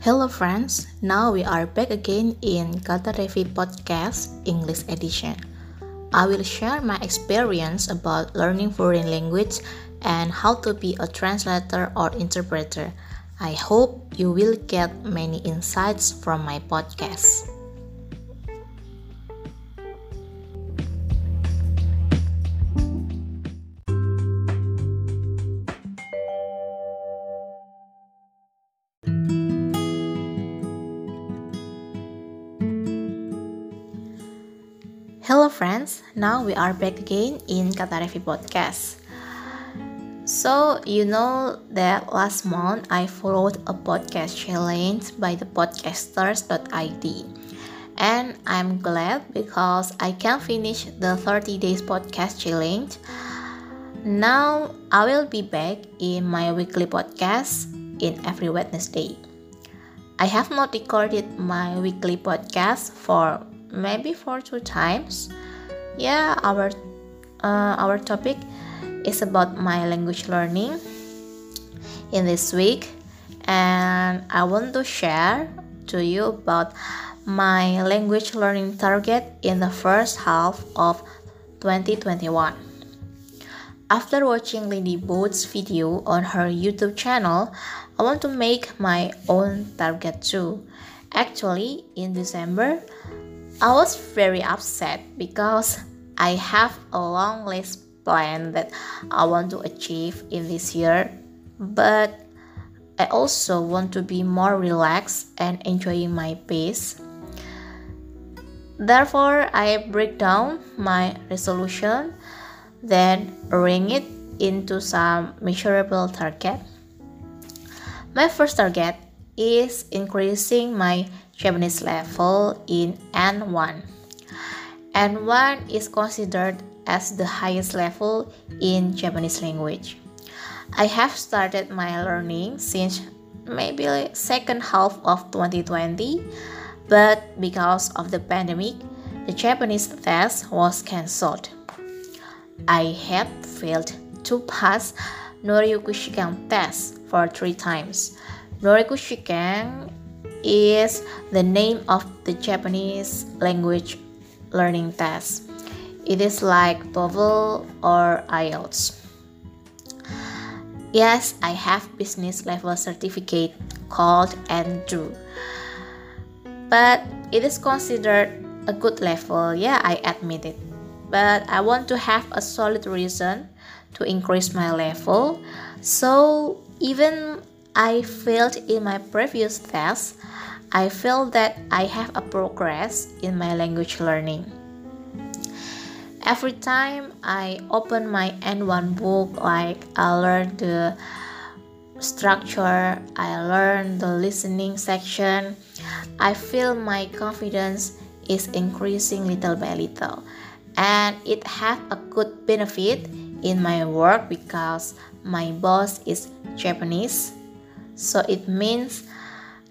Hello friends, now we are back again in Kata Reffi Podcast English Edition. I will share my experience about learning foreign language and how to be a translator or interpreter. I hope you will get many insights from my podcast. Hello friends, now we are back again in Kata Reffi Podcast. So, you know that last month I followed a podcast challenge by the podcasters.id. And I'm glad because I can finish the 30 days podcast challenge. Now I will be back in my weekly podcast in every Wednesday. I have not recorded my weekly podcast for maybe for two times. Yeah our uh, our topic is about my language learning in this week. And i want to share to you about my language learning target in the first half of 2021 after watching Lindie Botes's video on her YouTube channel, I want to make my own target too. Actually, in December, I was very upset because I have a long list plan that I want to achieve in this year, but I also want to be more relaxed and enjoying my pace. Therefore, I break down my resolution, then ring it into some measurable target. My first target is increasing my Japanese level in N1. N1 is considered as the highest level in Japanese language. I have started my learning since maybe second half of 2020, but because of the pandemic, the Japanese test was cancelled. I have failed to pass Noryoku Shiken test for three times. Noryoku Shiken is the name of the Japanese language learning test. It is like TOEFL or IELTS. Yes, I have business level certificate called N2. But it is considered a good level. Yeah, I admit it. But I want to have a solid reason to increase my level. So even I failed in my previous test, I feel that I have a progress in my language learning. Every time I open my N1 book, like I learn the structure, I learn the listening section, I feel my confidence is increasing little by little. And it has a good benefit in my work because my boss is Japanese. So it means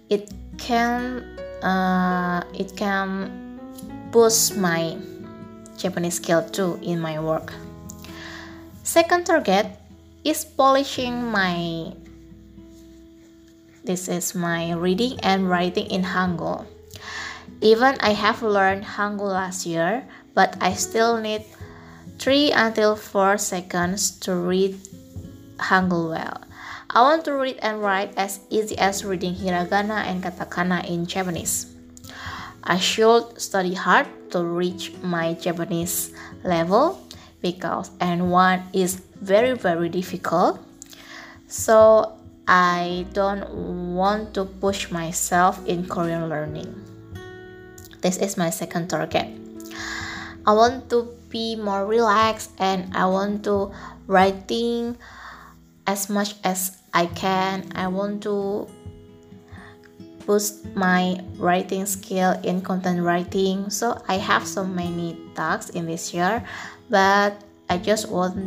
it can uh, it can boost my Japanese skill too in my work. Second target is polishing my this is my reading and writing in Hangul. Even I have learned Hangul last year, but I still need 3 until 4 seconds to read Hangul well. I want to read and write as easy as reading hiragana and katakana in Japanese. I should study hard to reach my Japanese level because N1 is very very difficult. So I don't want to push myself in Korean learning. This is my second target. I want to be more relaxed and I want to writing as much as I can. I want to boost my writing skill in content writing. So I have so many tasks in this year, but I just want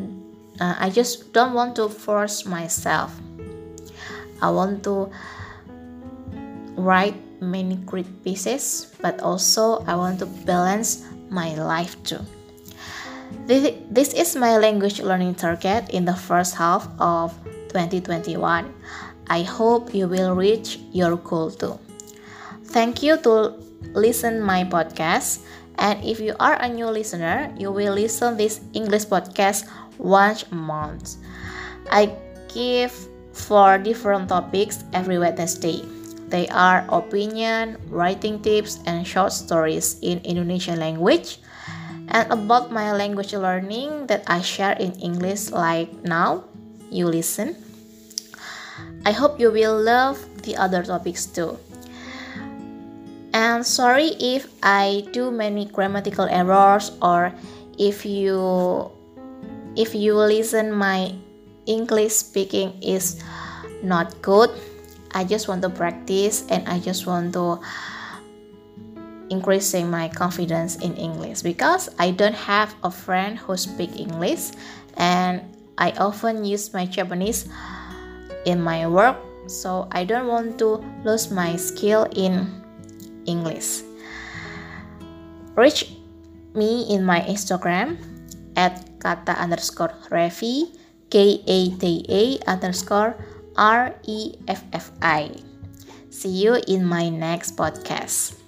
uh, I just don't want to force myself. I want to write many great pieces, but also I want to balance my life too. This, is my language learning target in the first half of 2021. I hope you will reach your goal too. Thank you to listen my podcast. And if you are a new listener, you will listen this English podcast once a month. I give four different topics every Wednesday. They are opinion, writing tips, and short stories in Indonesian language. And about my language learning that I share in English like now, you listen. I hope you will love the other topics too. And sorry if I do many grammatical errors or if you if you listen my English speaking is not good. I just want to practice and I just want to increasing my confidence in English because I don't have a friend who speak English and I often use my Japanese in my work so I don't want to lose my skill in English. Reach me in my Instagram at kata underscore reffi k a t a underscore r e f f i. See you in my next podcast.